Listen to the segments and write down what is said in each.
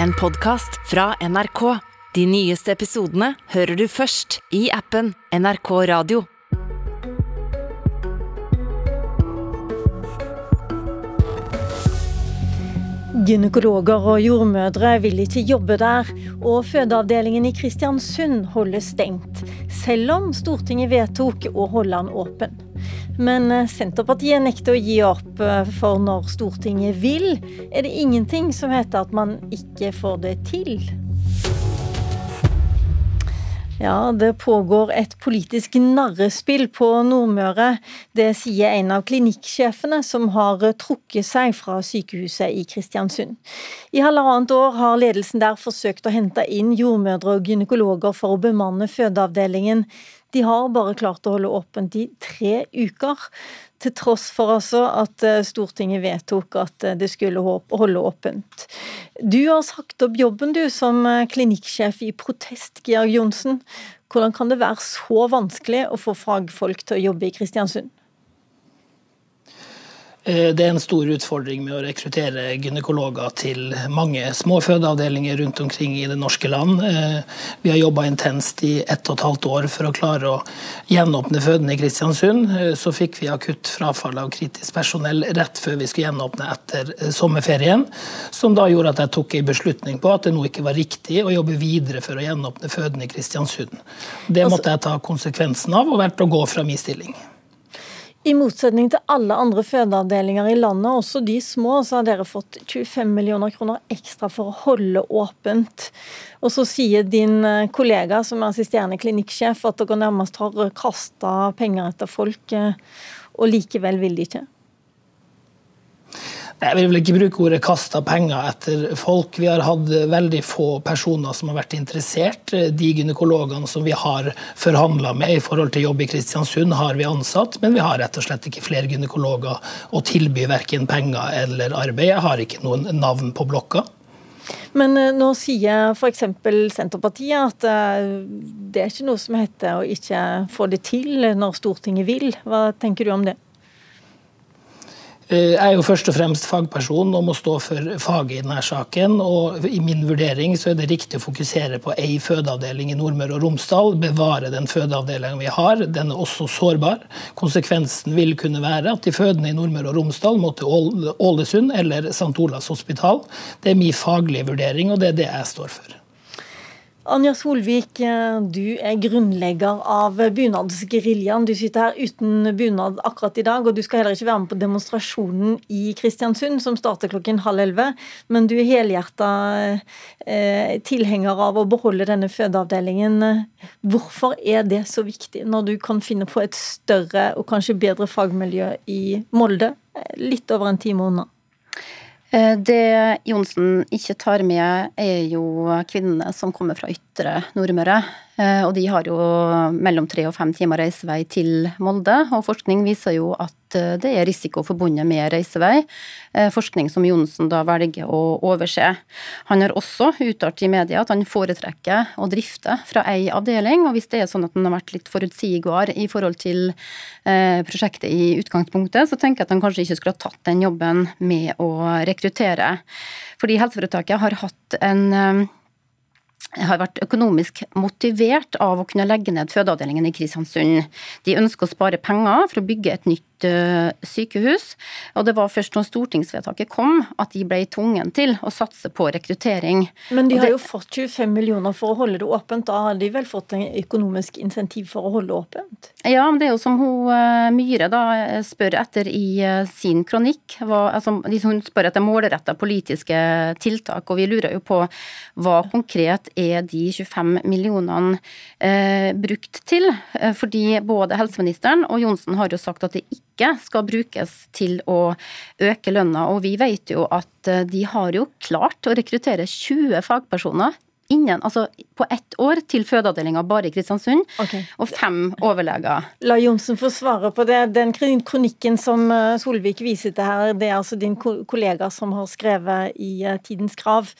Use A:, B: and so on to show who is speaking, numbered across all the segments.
A: en podkast fra NRK. De nyeste episodene hører du først i appen NRK Radio.
B: Gynekologer og jordmødre vil ikke jobbe der, og fødeavdelingen i Kristiansund holdes stengt, selv om Stortinget vedtok å holde den åpen. Men eh, Senterpartiet nekter å gi opp, eh, for når Stortinget vil, er det ingenting som heter at man ikke får det til. Ja, det pågår et politisk narrespill på Nordmøre. Det sier en av klinikksjefene som har trukket seg fra sykehuset i Kristiansund. I halvannet år har ledelsen der forsøkt å hente inn jordmødre og gynekologer for å bemanne fødeavdelingen. De har bare klart å holde åpent i tre uker, til tross for altså at eh, Stortinget vedtok at eh, det skulle holde åpent. Du har sagt opp jobben du som eh, klinikksjef i Protest, Georg Johnsen. Hvordan kan det være så vanskelig å få fagfolk til å jobbe i Kristiansund?
C: Eh, det er en stor utfordring med å rekruttere gynekologer til mange små fødeavdelinger rundt omkring i det norske land. Eh, vi har jobba intenst i ett og et halvt år for å klare å gjenåpne føden i Kristiansund. Eh, så fikk vi akutt frafall av kritisk personell rett før vi skulle gjenåpne etter sommerferien, som da gjorde at jeg tok en beslutning på at det nå ikke var riktig å jobbe videre for å gjenåpne føden i Kristiansund. Det altså- måtte jeg ta konsekvensen av og valgte å gå fra min stilling.
B: I motsetning til alle andre fødeavdelinger i landet, også de små, så har dere fått 25 millioner kroner ekstra for å holde åpent. Og så sier din eh, kollega som er assisterende klinikksjef at dere nærmest har kasta penger etter folk, eh, og likevel vil de ikke.
C: Jeg vil vel ikke bruke ordet 'kasta penger' etter folk. Vi har hatt veldig få personer som har vært interessert. De gynekologene som vi har forhandla med i forhold til jobb i Kristiansund, har vi ansatt, men vi har rett og slett ikke flere gynekologer å tilby verken penger eller arbeid. Jeg har ikke noen navn på blokka.
B: Men eh, nå sier f.eks. Senterpartiet at eh, det er ikke noe som heter å ikke få det til når Stortinget vil. Hva tenker du om det?
C: Jeg er jo først og fremst fagperson og må stå for faget i denne saken. og I min vurdering så er det riktig å fokusere på ei fødeavdeling i Nordmøre og Romsdal. Bevare den fødeavdelingen vi har. Den er også sårbar. Konsekvensen vil kunne være at de fødende i Nordmøre og Romsdal må til Ålesund eller St. Olavs hospital. Det er min faglige vurdering, og det er det jeg står for.
B: Anja Solvik, du er grunnlegger av bunadsgeriljaen. Du sitter her uten bunad akkurat i dag, og du skal heller ikke være med på demonstrasjonen i Kristiansund, som starter klokken halv elleve. Men du er helhjerta eh, tilhenger av å beholde denne fødeavdelingen. Hvorfor er det så viktig, når du kan finne på et større og kanskje bedre fagmiljø i Molde, litt over en time unna?
D: Eh, det Johnsen ikke tar med, er jo kvinnene som kommer fra ytre Nordmøre. Eh, og de har jo mellom tre og fem timer reisevei til Molde, og forskning viser jo at eh, det er risiko forbundet med reisevei. Eh, forskning som Johnsen da velger å overse. Han har også uttalt i media at han foretrekker å drifte fra ei avdeling, og hvis det er sånn at han har vært litt forutsigbar i forhold til prosjektet i utgangspunktet, så tenker jeg at han kanskje ikke skulle ha tatt den jobben med å rekruttere. Fordi helseforetaket har hatt en har vært økonomisk motivert av å kunne legge ned fødeavdelingen i Kristiansund. De ønsker å spare penger for å bygge et nytt Eh, sykehus. Og det var først når stortingsvedtaket kom at de ble tvungen til å satse på rekruttering.
B: Men de har det, jo fått 25 millioner for å holde det åpent. Da har de vel fått en økonomisk insentiv for å holde det åpent?
D: Ja, men det er jo som hun eh, Myhre da spør etter i eh, sin kronikk. Hva, altså, hun spør etter målretta politiske tiltak, og vi lurer jo på hva konkret er de 25 millionene eh, brukt til? Fordi både helseministeren og Johnsen har jo sagt at det ikke skal brukes til å øke lønna. Og vi vet jo at eh, de har jo klart å rekruttere 20 fagpersoner innen, altså på ett år til fødeavdelinga bare i Kristiansund, okay. og fem overleger.
B: La Johnsen få svare på det. Den kronikken som eh, Solvik viser til her, det er altså din kollega som har skrevet i eh, Tidens Krav.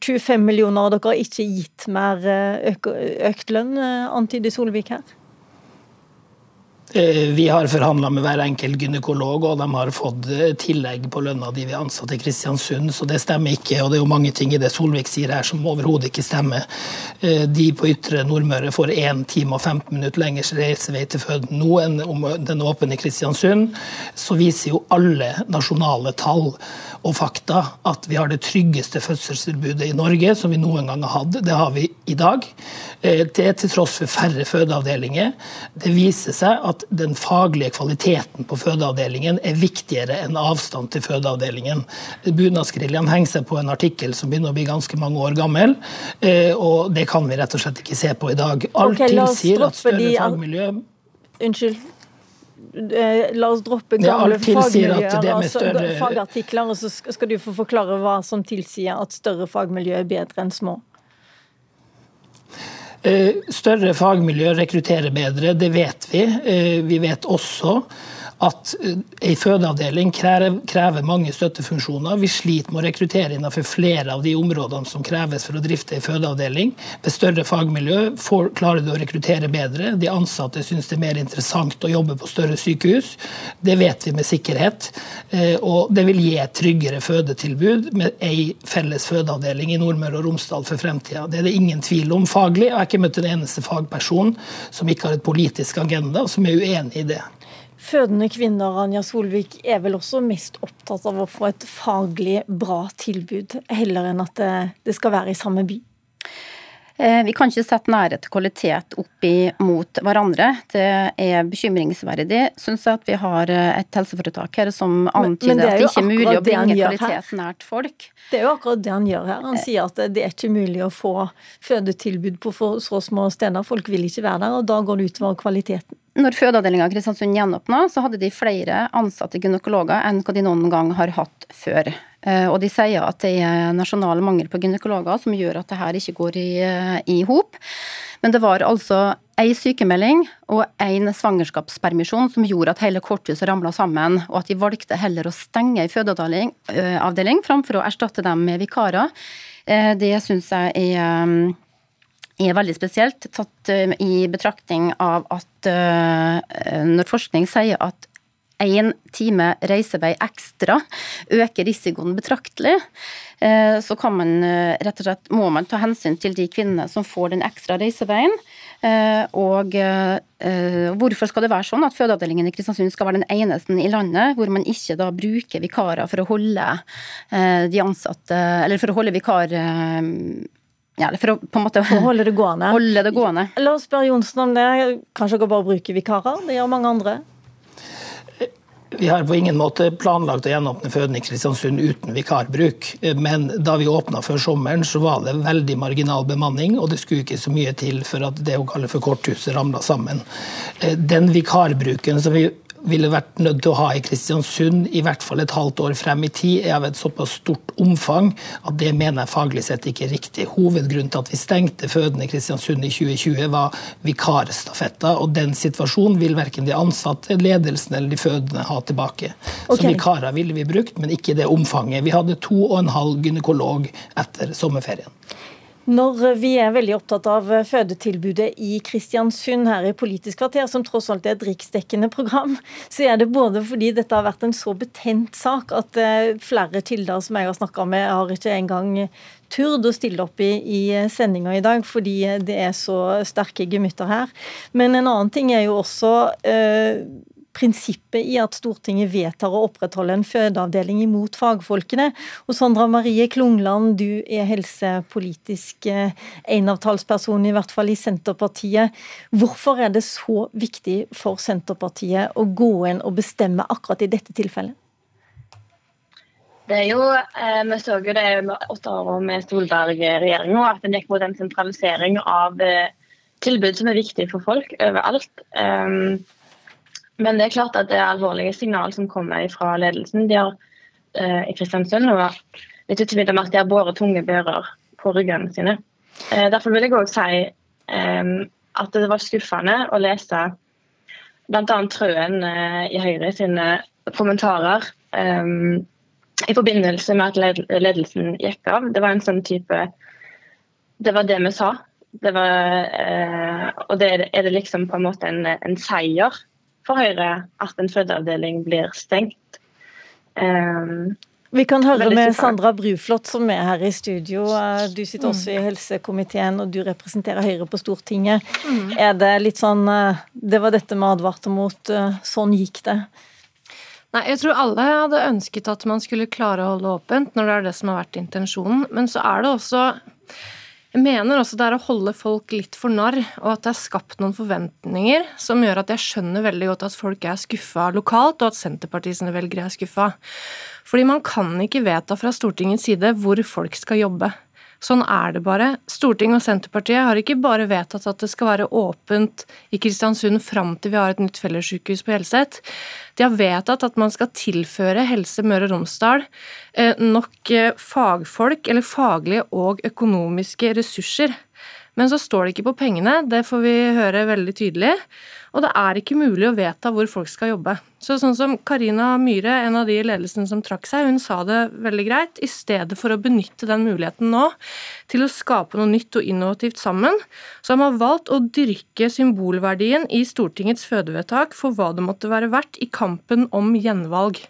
B: 25 millioner, og dere har ikke gitt mer økt lønn, antyder Solvik her?
C: Eh, vi har forhandla med hver enkelt gynekolog, og de har fått eh, tillegg på lønna de vi ansatte i Kristiansund, så det stemmer ikke. Og det er jo mange ting i det Solvik sier her som overhodet ikke stemmer. Eh, de på ytre Nordmøre får 1 time og 15 minutter lengre reisevei til føden nå enn om den åpne Kristiansund. Så viser jo alle nasjonale tall og fakta at vi har det tryggeste fødselstilbudet i Norge som vi noen gang har hatt. Det har vi i dag. Det er til tross for færre fødeavdelinger. Det viser seg at den faglige kvaliteten på fødeavdelingen er viktigere enn avstand til fødeavdelingen. Bunadsgeriljaen henger seg på en artikkel som begynner å bli ganske mange år gammel, eh, og det kan vi rett og slett ikke se på i dag. Alt okay, tilsier at større fagmiljø
B: Unnskyld. Eh, la oss droppe gamle fagmiljøer, altså, større... fagartikler, og så skal du få forklare hva som tilsier at større fagmiljø er bedre enn små.
C: Eh, større fagmiljø rekrutterer bedre, det vet vi. Eh, vi vet også at en eh, fødeavdeling krever, mange støttefunksjoner. Vi sliter med å rekruttere innenfor flere av de områdene som kreves for å drifte en fødeavdeling. Ved større fagmiljø får, klarer du å rekruttere bedre. De ansatte syns det er mer interessant å jobbe på større sykehus. Det vet vi med sikkerhet. Eh, og det vil gi et tryggere fødetilbud med ei felles fødeavdeling i Nordmøre og Romsdal for fremtida. Det er det ingen tvil om faglig. Jeg har ikke møtt en eneste fagperson som ikke har et politisk agenda, som er uenig i det.
B: Fødende kvinner Anja Solvik, er vel også mest opptatt av å få et faglig bra tilbud, heller enn at det, det skal være i samme by?
D: Eh, vi kan ikke sette nærhet til kvalitet opp mot hverandre. Det er bekymringsverdig, syns jeg, at vi har eh, et helseforetak her som antyder at det ikke er mulig å bringe kvalitet nært folk.
B: Det er jo akkurat det han gjør her. Han sier at det er ikke mulig å få fødetilbud på så små steder. Folk vil ikke være der, og da går det utover kvaliteten.
D: Når fødeavdelinga i Kristiansund gjenåpna, så hadde de flere ansatte gynekologer enn hva de noen gang har hatt før. Eh, og de sier at det er nasjonal mangel på gynekologer som gjør at det her ikke går i, eh, hop. Men det var altså ei sykemelding og én svangerskapspermisjon som gjorde at hele korthuset ramla sammen, og at de valgte heller å stenge ei fødeavdeling eh, framfor å erstatte dem med vikarer. Det syns jeg er er veldig spesielt, tatt eh, i betraktning av at eh, når forskning sier at én time reisevei ekstra øker risikoen betraktelig, eh, så kan man rett og slett må man ta hensyn til de kvinnene som får den ekstra reiseveien. Og hvorfor skal det være sånn at fødeavdelingen i Kristiansund skal være den eneste i landet hvor man ikke da bruker vikarer for å holde de ansatte, eller for å holde vikar ja, for å på en måte
B: holde det gående.
D: Holde det gående.
B: La oss spørre Johnsen om det. Kanskje dere bare bruker vikarer? Det gjør mange andre.
C: Vi har på ingen måte planlagt å gjenåpne føden i Kristiansund uten vikarbruk. Men da vi åpna før sommeren, så var det veldig marginal bemanning, og det skulle ikke så mye til for at det å kalle for korthuset ramla sammen. Den vikarbruken som vi ville vært nødt til å ha i Kristiansund i hvert fall et halvt år frem i tid, er av et såpass stort omfang at det mener jeg faglig sett ikke er riktig. Hovedgrunnen til at vi stengte fødende i Kristiansund i 2020, var vikarstafetter, og den situasjonen vil verken de ansatte, ledelsen eller de fødende ha tilbake. Okay. Så vikarer ville vi brukt, men ikke i det omfanget. Vi hadde to og en halv gynekolog etter sommerferien.
B: Når vi er veldig opptatt av fødetilbudet i Kristiansund her i Politisk kvarter, som tross alt er et riksdekkende program, så er det både fordi dette har vært en så betent sak at eh, flere kilder som jeg har snakka med, har ikke engang turt å stille opp i, i sendinga i dag, fordi det er så sterke gemytter her. Men en annen ting er jo også eh, prinsippet i at Stortinget vedtar å opprettholde en fødeavdeling imot fagfolkene. Og Sandra Marie Klungland, du er helsepolitisk eh, enavtalsperson, i hvert fall i Senterpartiet. Hvorfor er det så viktig for Senterpartiet å gå inn og bestemme akkurat i dette tilfellet?
E: Det er jo, eh, Vi så jo det med åtte år med Solberg-regjeringa, at den gikk mot en sentralisering av eh, tilbud som er viktig for folk overalt. Um, men det er klart at det er alvorlige signal som kommer fra ledelsen. De har eh, i Kristiansund og litt utvidet med at de har båret tunge bører på ryggene sine. Eh, derfor vil jeg òg si eh, at det var skuffende å lese bl.a. Trøen eh, i Høyre sine kommentarer eh, i forbindelse med at ledelsen gikk av. Det var en sånn type Det var det vi sa. Det var, eh, og det er det liksom på en måte en, en seier for Høyre at en fødeavdeling blir stengt. Um,
B: vi kan høre med Sandra Bruflot, som er her i studio. Eh, du sitter også i helsekomiteen, og du representerer Høyre på Stortinget. Mm. Er det litt sånn eh, Det var dette vi advarte mot, eh, sånn gikk det?
F: Nei, jeg tror alle hadde ønsket at man skulle klare å holde åpent, når det er det som har vært intensjonen. Men så er det også jeg mener også det er å holde folk litt for narr, og at det er skapt noen forventninger som gjør at jeg skjønner veldig godt at folk er skuffa lokalt, og at Senterpartiet sine velgere er skuffa. Fordi man kan ikke vedta fra Stortingets side hvor folk skal jobbe. Sånn er det bare. Stortinget og Senterpartiet har ikke bare vedtatt at det skal være åpent i Kristiansund fram til vi har et nytt fellessykehus på Hjelset. De har vedtatt at man skal tilføre Helse Møre og Romsdal eh, nok eh, fagfolk, eller faglige og økonomiske ressurser. Men så står det ikke på pengene, det får vi høre veldig tydelig. Og det er ikke mulig å vedta hvor folk skal jobbe. Så sånn som Karina Myhre, en av de i ledelsen som trakk seg, hun sa det veldig greit. I stedet for å benytte den muligheten nå til å skape noe nytt og innovativt sammen, så har man valgt å dyrke symbolverdien i Stortingets fødevedtak for hva det måtte være verdt i kampen om gjenvalg.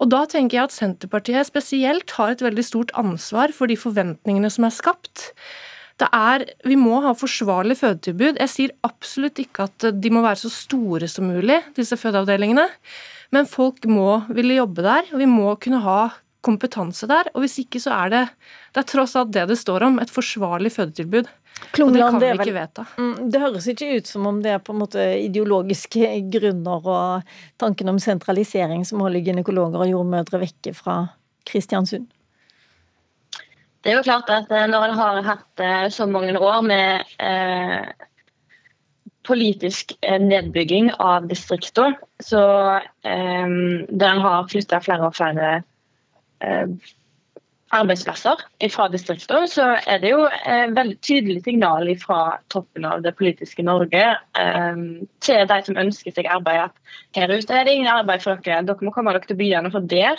F: Og da tenker jeg at Senterpartiet spesielt har et veldig stort ansvar for de forventningene som er skapt. Det er, Vi må ha forsvarlig fødetilbud. Jeg sier absolutt ikke at de må være så store som mulig, disse fødeavdelingene. Men folk må ville jobbe der, og vi må kunne ha kompetanse der. Og hvis ikke, så er det det er tross alt det det står om, et forsvarlig fødetilbud. Klungland, og det kan vi ikke vedta.
B: Mm, det høres ikke ut som om det er på en måte ideologiske grunner og tanken om sentralisering som holder gynekologer og jordmødre vekke fra Kristiansund.
E: Det er jo klart at eh, når en har hatt eh, så mange år med eh, politisk nedbygging av distriktene, så eh, der en har flytta flere og flere arbeidsplasser fra distriktene, så er det jo et veldig tydelig signal fra toppen av det politiske Norge til de som ønsker seg arbeid, at her ute er det ingen arbeid for dere, dere må komme dere til byene, for der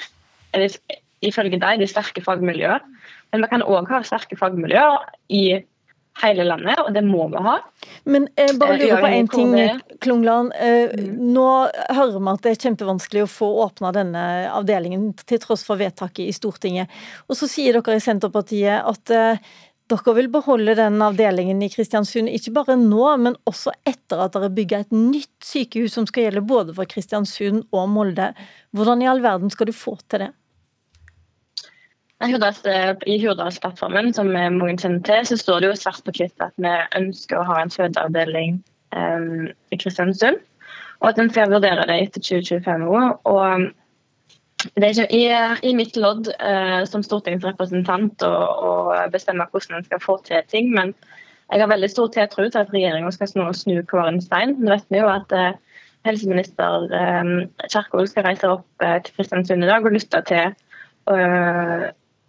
E: er det ifølge deg de sterke fagmiljøene. Men vi kan òg ha sterke fagmiljøer i hele landet, og det må vi ha.
B: Men jeg bare eh, lurer på én ting, Klungland. Eh, mm. Nå hører vi at det er kjempevanskelig å få åpna denne avdelingen, til tross for vedtaket i Stortinget. Og så sier dere i Senterpartiet at eh, dere vil beholde den avdelingen i Kristiansund, ikke bare nå, men også etter at dere bygger et nytt sykehus som skal gjelde både for Kristiansund og Molde. Hvordan i all verden skal du få til det?
E: I Hurdalsplattformen som mange kjenner til, så står det jo svart på hvitt at vi ønsker å ha en fødeavdeling um, i Kristiansund. Og at en skal vurdere det etter 2025 år. Og det er ikke i, i mitt lodd uh, som stortingsrepresentant å, bestemme hvordan en skal få til ting, men jeg har veldig stor tiltro til at regjeringa skal snu, snu hver en stein. Nå vet vi jo at uh, helseminister um, Kjerkol skal reise opp uh, til Kristiansund i dag og lytte til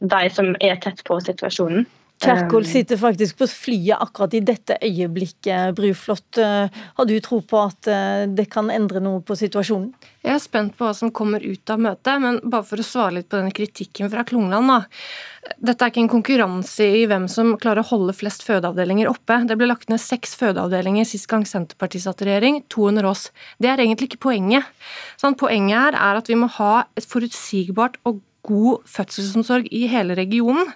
E: de som er tett på situasjonen.
B: Kjerkol um, sitter faktisk på flyet akkurat i dette øyeblikket, Bruflot. Uh, har du tro på at uh, det kan endre noe på situasjonen?
F: Jeg er spent på hva som kommer ut av møtet, men bare for å svare litt på denne kritikken fra Klungland. da. Dette er ikke en konkurranse i hvem som klarer å holde flest fødeavdelinger oppe. Det ble lagt ned seks fødeavdelinger sist gang Senterpartiet satt i regjering, to under oss. Det er egentlig ikke poenget. Sånn, poenget her er at vi må ha et forutsigbart og god fødselsomsorg i hele regionen.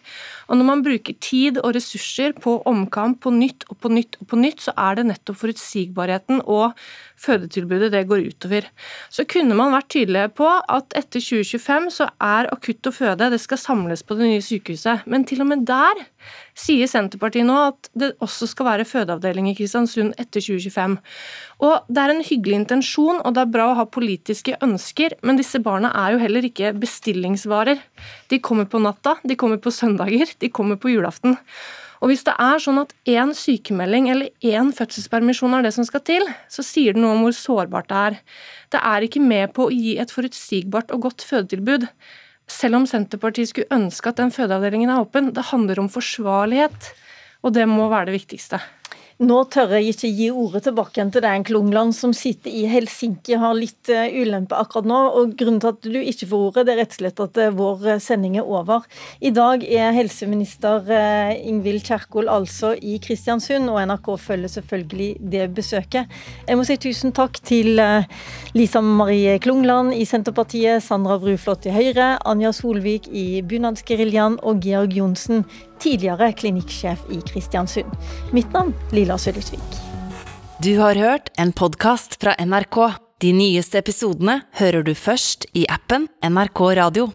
F: Og når man bruker tid og ressurser på omkamp på nytt og på nytt og på nytt, så er det nettopp forutsigbarheten og fødetilbudet det går utover. Så kunne man vært tydelig på at etter 2025 så er akutt og føde det skal samles på det nye sykehuset. Men til og med der sier Senterpartiet nå at det også skal være fødeavdeling i Kristiansund etter 2025. Og Det er en hyggelig intensjon, og det er bra å ha politiske ønsker, men disse barna er jo heller ikke bestillingsvarer. De kommer på natta, de kommer på søndager, de kommer på julaften. Og Hvis det er sånn at én sykemelding eller én fødselspermisjon er det som skal til, så sier det noe om hvor sårbart det er. Det er ikke med på å gi et forutsigbart og godt fødetilbud. Selv om Senterpartiet skulle ønske at den fødeavdelingen er åpen. Det handler om forsvarlighet, og det må være det viktigste.
B: Nå tør jeg ikke gi ordet tilbake igjen til deg, Klungland, som sitter i Helsinki har litt uh, ulempe akkurat nå. og Grunnen til at du ikke får ordet, det er rett og slett at uh, vår uh, sending er over. I dag er helseminister Ingvild Kjerkol altså i Kristiansund, og NRK følger selvfølgelig det besøket. Jeg må si tusen takk til Lisa Marie Klungland i Senterpartiet, Sandra Bruflot i Høyre, Anja Solvik i Bunadsgeriljaen og Georg Johnsen tidligere klinikksjef i Kristiansund. Mitt navn Lila Sølvsvik.
A: Du har hørt en podkast fra NRK. De nyeste episodene hører du først i appen NRK Radio.